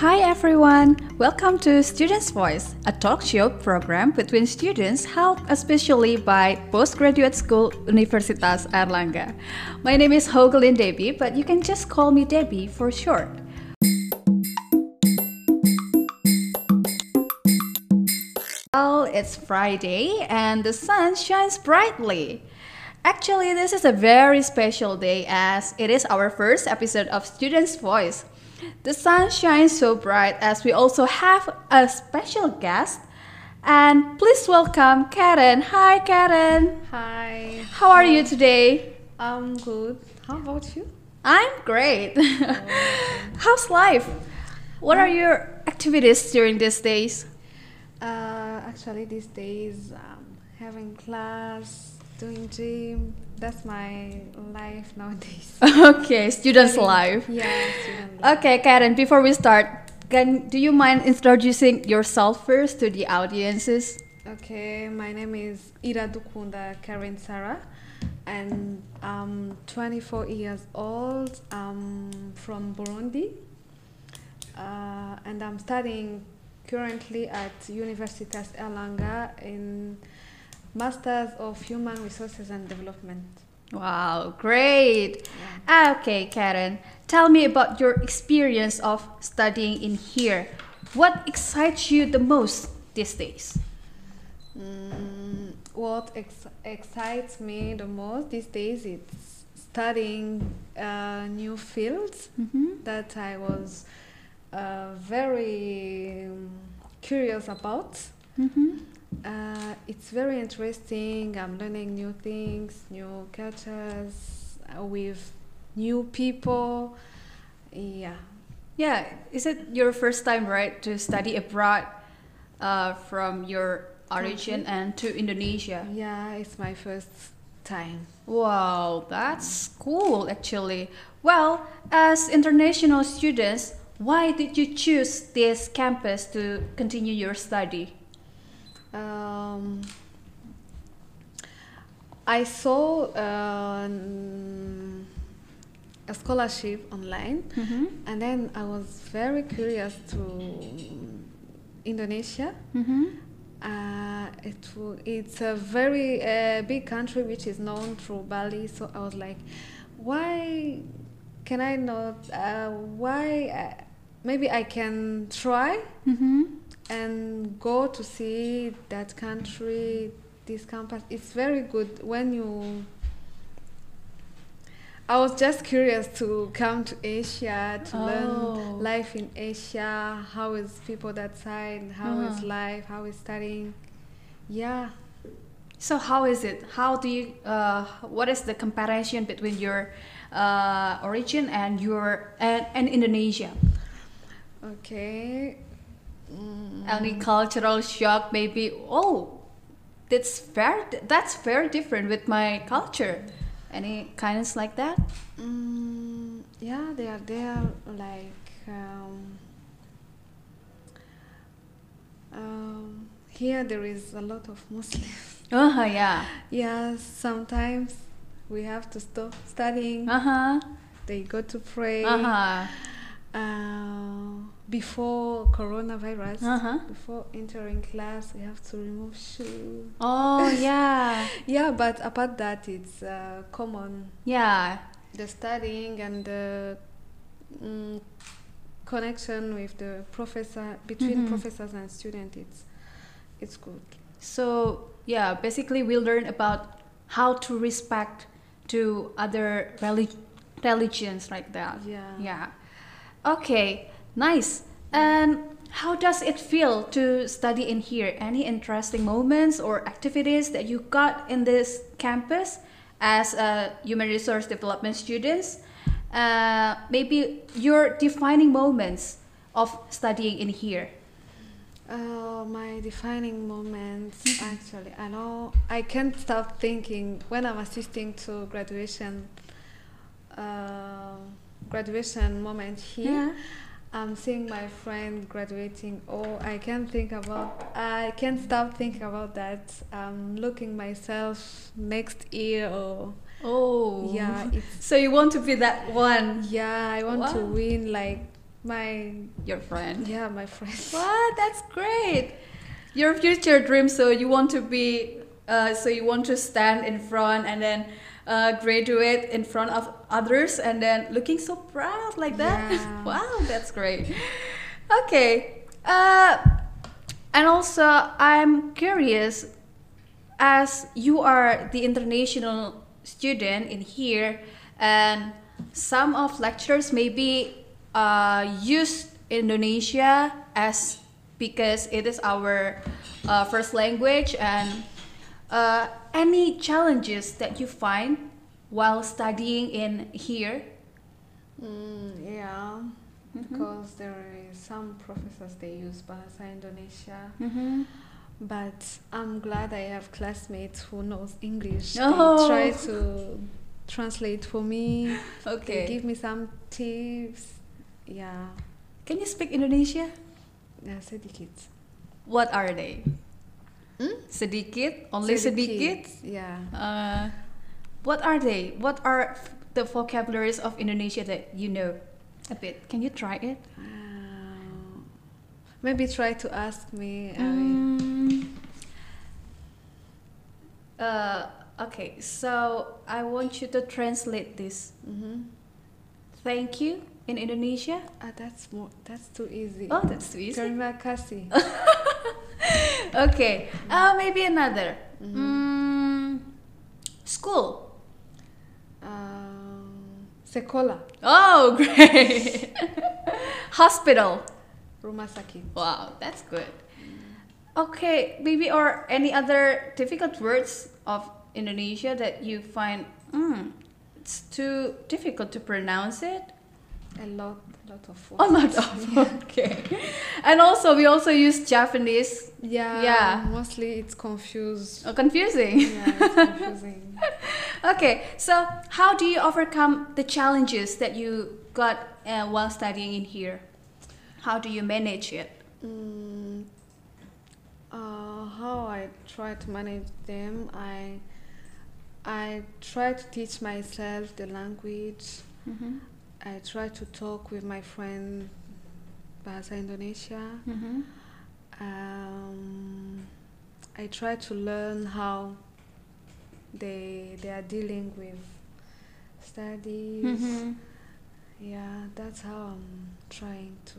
Hi everyone, welcome to Students' Voice, a talk show program between students held especially by Postgraduate School Universitas Airlangga. My name is Hogelin Debbie, but you can just call me Debbie for short. Well, it's Friday and the sun shines brightly. Actually, this is a very special day as it is our first episode of Students' Voice. The sun shines so bright as we also have a special guest. And please welcome Karen. Hi, Karen. Hi. How are you today? I'm good. How about you? I'm great. How's life? What are your activities during these days? Uh, actually, these days, um, having class, doing gym. That's my life nowadays. okay, student's life. Yeah, student life. Okay, Karen, before we start, can do you mind introducing yourself first to the audiences? Okay, my name is Iradukunda Karen Sarah, and I'm 24 years old. I'm from Burundi, uh, and I'm studying currently at Universitas Airlangga in Masters of Human Resources and Development. Wow, great. Ah, Okay, Karen, tell me about your experience of studying in here. What excites you the most these days? Mm, what ex- excites me the most these days is studying uh, new fields Mm-hmm. that I was uh, very um, curious about. Mm-hmm. Uh, it's very interesting. I'm learning new things, new cultures uh, with new people. Yeah. Yeah, is it your first time, right, to study abroad uh, from your origin and to Indonesia? Yeah, it's my first time. Wow, that's cool actually. Well, as international students, why did you choose this campus to continue your study? Um, I saw uh, a scholarship online, Mm-hmm. and then I was very curious to Indonesia. Mm-hmm. Uh, it w- it's a very uh, big country which is known through Bali. So I was like, why can I not? Uh, why? Uh, maybe I can try Mm-hmm. And go to see that country this campus it's very good when you i was just curious to come to asia to Oh. learn life in asia how is people that side How is Uh-huh. life how is studying yeah So how is it? How do you? Uh, what is the comparison between your uh, origin and your and, and Indonesia? okay Mm, Any cultural shock? Maybe. Oh, that's very. That's very different with my culture. Any kinds like that? mm, yeah they are there like um, um, here there is a lot of muslims Uh huh. Yeah. Yeah, sometimes we have to stop studying. Uh huh. They go to pray. Uh huh. Before coronavirus, Uh huh. before entering class, we have to remove shoes. Oh yeah. Yeah, but apart that, it's uh, common. Yeah. The studying and the mm, connection with the professor between Mhm. professors and students, it's it's good. So yeah, basically we learn about how to respect to other relig- religions like that. Yeah. Yeah. Okay, nice. And how does it feel to study in here? Any interesting moments or activities that you got in this campus as a human resource development students? Uh, maybe your defining moments of studying in here. Uh, my defining moments actually I know I can't stop thinking when I'm assisting to graduation uh, graduation moment here I'm seeing my friend graduating oh I can't think about I can't stop thinking about that I'm looking myself next year or Oh. yeah So you want to be that one? yeah I want to win like My Your friend. yeah, my friend. What? That's great. Your future dream. So you want to be. Uh, so you want to stand in front and then uh, graduate in front of others and then looking so proud like that. Yeah. wow, that's great. Okay. Uh, and also, I'm curious, as you are the international student in here, and some of lecturers maybe uh, use Indonesia as because it is our uh, first language and uh, any challenges that you find while studying in here Mm, yeah, because there are some professors they use Bahasa Indonesia, mm-hmm. but I'm glad I have classmates who knows English. Oh. They try to translate for me. They okay give me some tips. Yeah, can you speak Indonesia yeah, sedikit. what are they Hmm? sedikit only sedikit, Yeah. Uh, what are they what are f- the vocabularies of Indonesia that you know a bit can you try it Uh, maybe try to ask me. I, Mm. Uh, okay, so I want you to translate this. Mhm. Thank you in Indonesia. Ah, that's more. That's too easy. Oh, that's too easy. Terima kasih. Okay, uh, maybe another. Mhm. Mm, school. Um, sekolah, Oh, great. Hospital. rumah sakit. Wow, that's good. Okay, maybe or any other difficult words of Indonesia that you find mm, it's too difficult to pronounce it. A lot, lot of words. A lot of okay. And also we also use Javanese. Yeah. Yeah. Mostly it's confused. Oh, confusing. yeah, it's confusing. okay, so how do you overcome the challenges that you got uh, while studying in here? How do you manage it? Mm, uh, how I try to manage them, I I try to teach myself the language. Mm-hmm. I try to talk with my friend Bahasa Indonesia. Mm-hmm. Um, I try to learn how they they are dealing with studies. Mm-hmm. Yeah, that's how I'm trying to.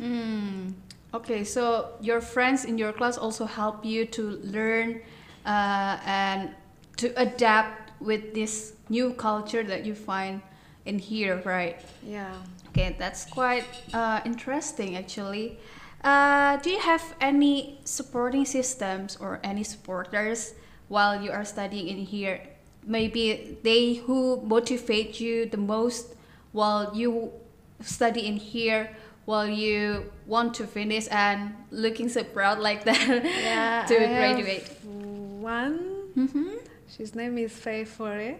Mm. Okay, so your friends in your class also help you to learn uh, and to adapt with this new culture that you find in here, right? Yeah. Okay, that's quite uh, interesting actually. Uh, do you have any supporting systems or any supporters while you are studying in here? Maybe they who motivate you the most while you study in here, while you want to finish and looking so proud like that Yeah. to I have graduate. One. Mm-hmm. His name is Faye Fore.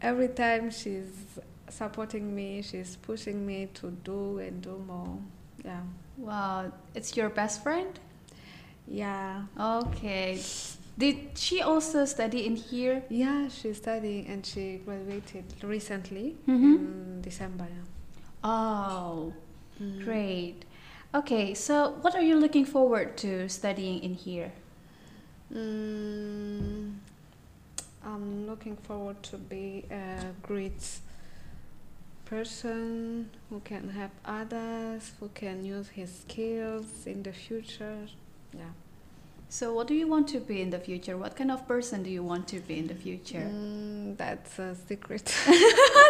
Every time she's supporting me, she's pushing me to do and do more. Yeah. Wow, it's your best friend? Yeah. Okay. Did she also study in here? Yeah, she's studying and she graduated recently Mhm. in December. Oh, Mm. great. Okay, so what are you looking forward to studying in here? Mm, I'm looking forward to be a great person who can help others, who can use his skills in the future. Yeah. So, what do you want to be in the future? What kind of person do you want to be in the future? Mm, that's a secret.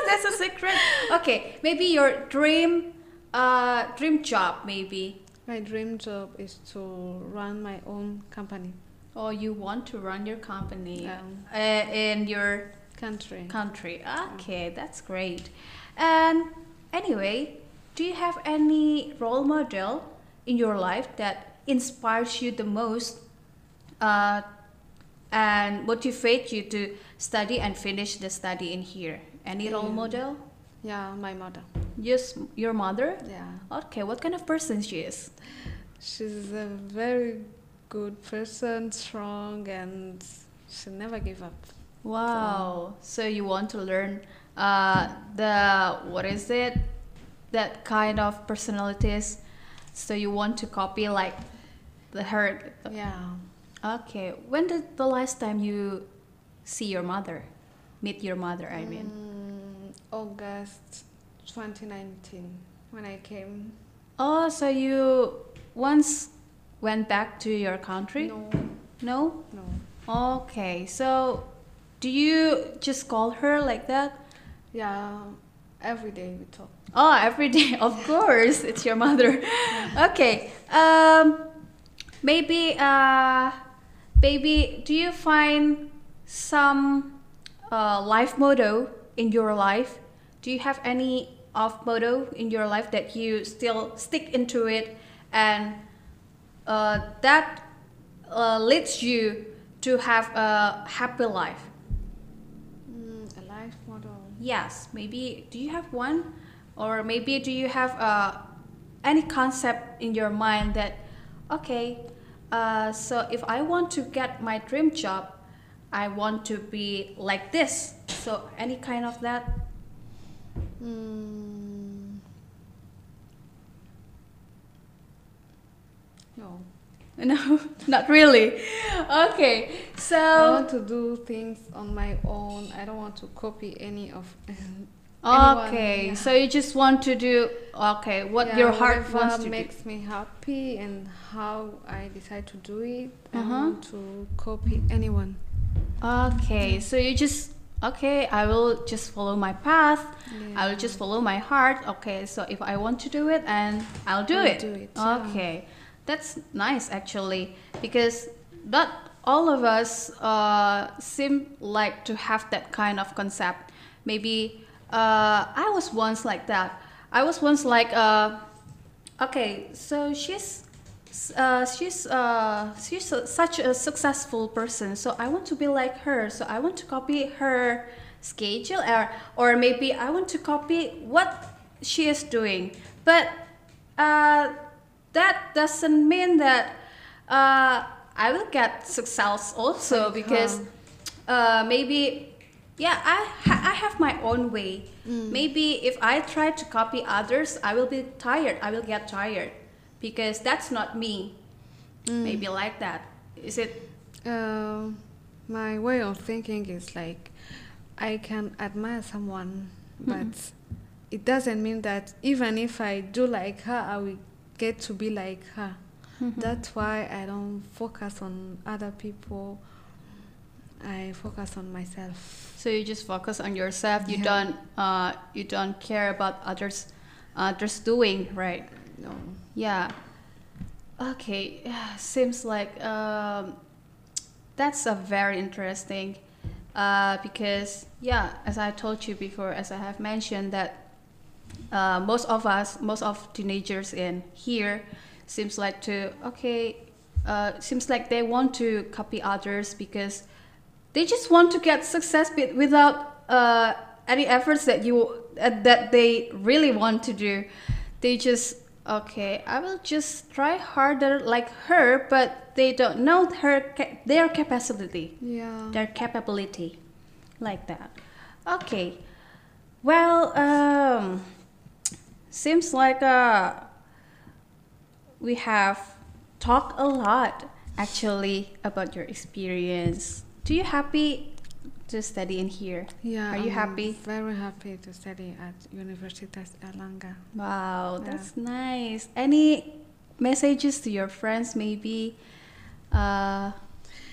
That's a secret. Okay, maybe your dream, uh, dream job, maybe, my dream job is to run my own company, or you want to run your company um, uh, in your country. country. Okay, that's great. And anyway, do you have any role model in your life that inspires you the most uh, and motivates you to study and finish the study in here? Any role Yeah. model? Yeah, my mother. Yes, your mother? Yeah. Okay, what kind of person she is? She's a very good person, strong, and she never give up. Wow. So you want to learn uh, the what is it? that kind of personalities, so you want to copy like the her. Yeah. Okay, when did the last time you see your mother, meet your mother? I mean, Mm, August 2019 when I came. oh, so you once went back to your country? No, No. no. Okay, so do you just call her like that? Yeah, every day we talk. Oh, every day, of course, it's your mother. Okay, um, maybe, uh, baby, do you find some uh, life motto in your life? Do you have any of motto in your life that you still stick into it and uh, that uh, leads you to have a happy life? Life model. Yes, maybe do you have one? Or maybe do you have uh, any concept in your mind that, okay, uh, so if I want to get my dream job, I want to be like this. So any kind of that? Mm. No. No, not really. Okay, so I want to do things on my own. I don't want to copy any of anyone. okay, Yeah. so you just want to do okay what Yeah, your heart wants to makes me happy and how I decide to do it. I Uh-huh. don't want to copy anyone. Okay, so you just okay. I will just follow my path. I will just follow my heart. Okay, so if I want to do it, and I'll do I'll it. do it, yeah. Okay, that's nice actually because not all of us uh, seem like to have that kind of concept. Maybe uh, I was once like that. I was once like, uh, okay, so she's. Uh, she's uh, she's a, such a successful person, so I want to be like her. So I want to copy her schedule, or or maybe I want to copy what she is doing. But uh, that doesn't mean that uh, I will get success also because uh, maybe yeah I ha- I have my own way. Maybe if I try to copy others, I will be tired. I will get tired because that's not me. Maybe like that. Is it? Uh, my way of thinking is like I can admire someone, but it doesn't mean that even if I do like her, I will get to be like her. That's why I don't focus on other people. I focus on myself. So you just focus on yourself. You Yeah. don't uh, you don't care about others others doing right. No. Yeah. Okay. Seems like um, that's a very interesting uh, because yeah, as I told you before, as I have mentioned that uh, most of us, most of teenagers in here, seems like to okay, uh, seems like they want to copy others because they just want to get success without uh, any efforts that you uh, that they really want to do. They just okay, I will just try harder like her, but they don't know her their capacity Yeah. their capability like that okay well um seems like uh we have talked a lot actually about your experience do you happy to study in here Yeah. Are you I'm happy? Very happy to study at Universitas Airlangga. wow Yeah. that's nice any messages to your friends maybe uh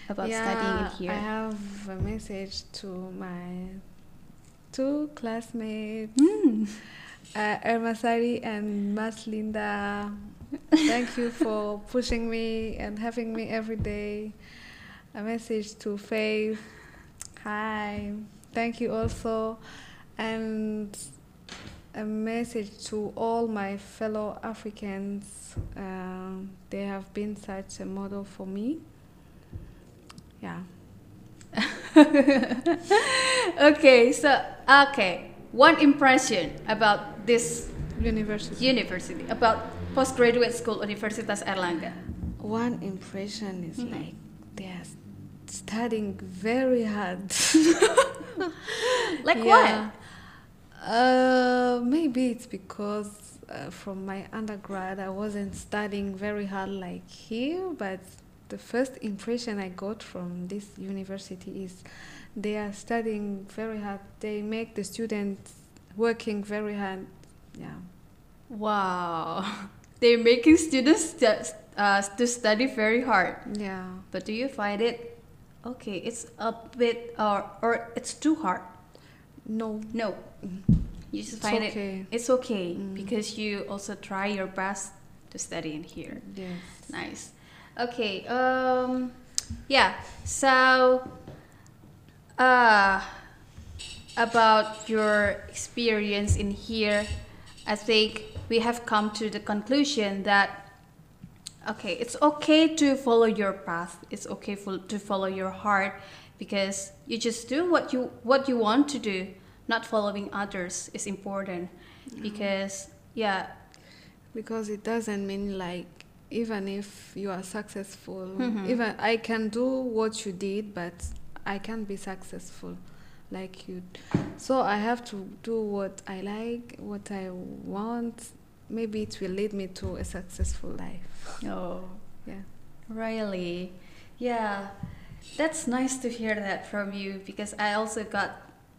about studying in here I have a message to my two classmates, Hmm. Uh, Irma Sari and Mas Linda. Thank you for pushing me and having me every day. A message to Faith. Hi. Thank you also. And a message to all my fellow Africans. Um, they have been such a model for me. Yeah. okay, so okay, one impression about this University. university, about postgraduate school Universitas Airlangga. One impression is Mhm. like they are studying very hard. Like Yeah. Uh, maybe it's because uh, from my undergrad, I wasn't studying very hard like here, but the first impression I got from this university is they are studying very hard. They make the students working very hard. Yeah. Wow. They're making students stu- uh, to study very hard. Yeah. But do you find it okay? It's a bit or or it's too hard. No. No, you just It's find okay. it it's okay Mm. because you also try your best to study in here. Yes. Nice. Okay. Um. Yeah. So. Uh. About your experience in here, I think we have come to the conclusion that. Okay, it's okay to follow your path. It's okay for, to follow your heart, because you just do what you what you want to do. Not following others is important, because yeah, because it doesn't mean like even if you are successful Mhm. even i can do what you did but i can't be successful like you. So i have to do what i like what i want. Maybe it will lead me to a successful life. Oh, yeah. Really? Yeah, that's nice to hear that from you because I also got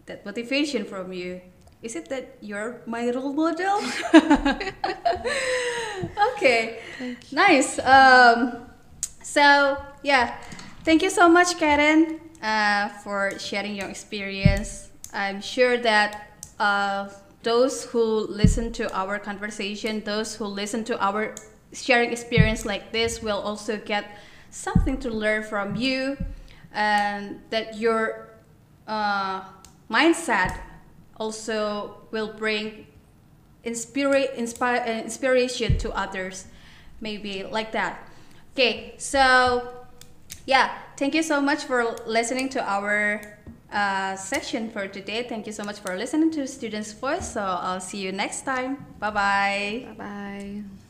that motivation from you. Is it that you're my role model? okay, nice. Um, so yeah, thank you so much, Karen, uh, for sharing your experience. I'm sure that uh, those who listen to our conversation, those who listen to our sharing experience like this, will also get something to learn from you, and that your uh, mindset also will bring inspira- inspire, uh, inspiration to others. Maybe like that. Okay so yeah thank you so much for listening to our uh, session for today. Thank you so much for listening to students voice. So i'll see you next time. Bye bye bye bye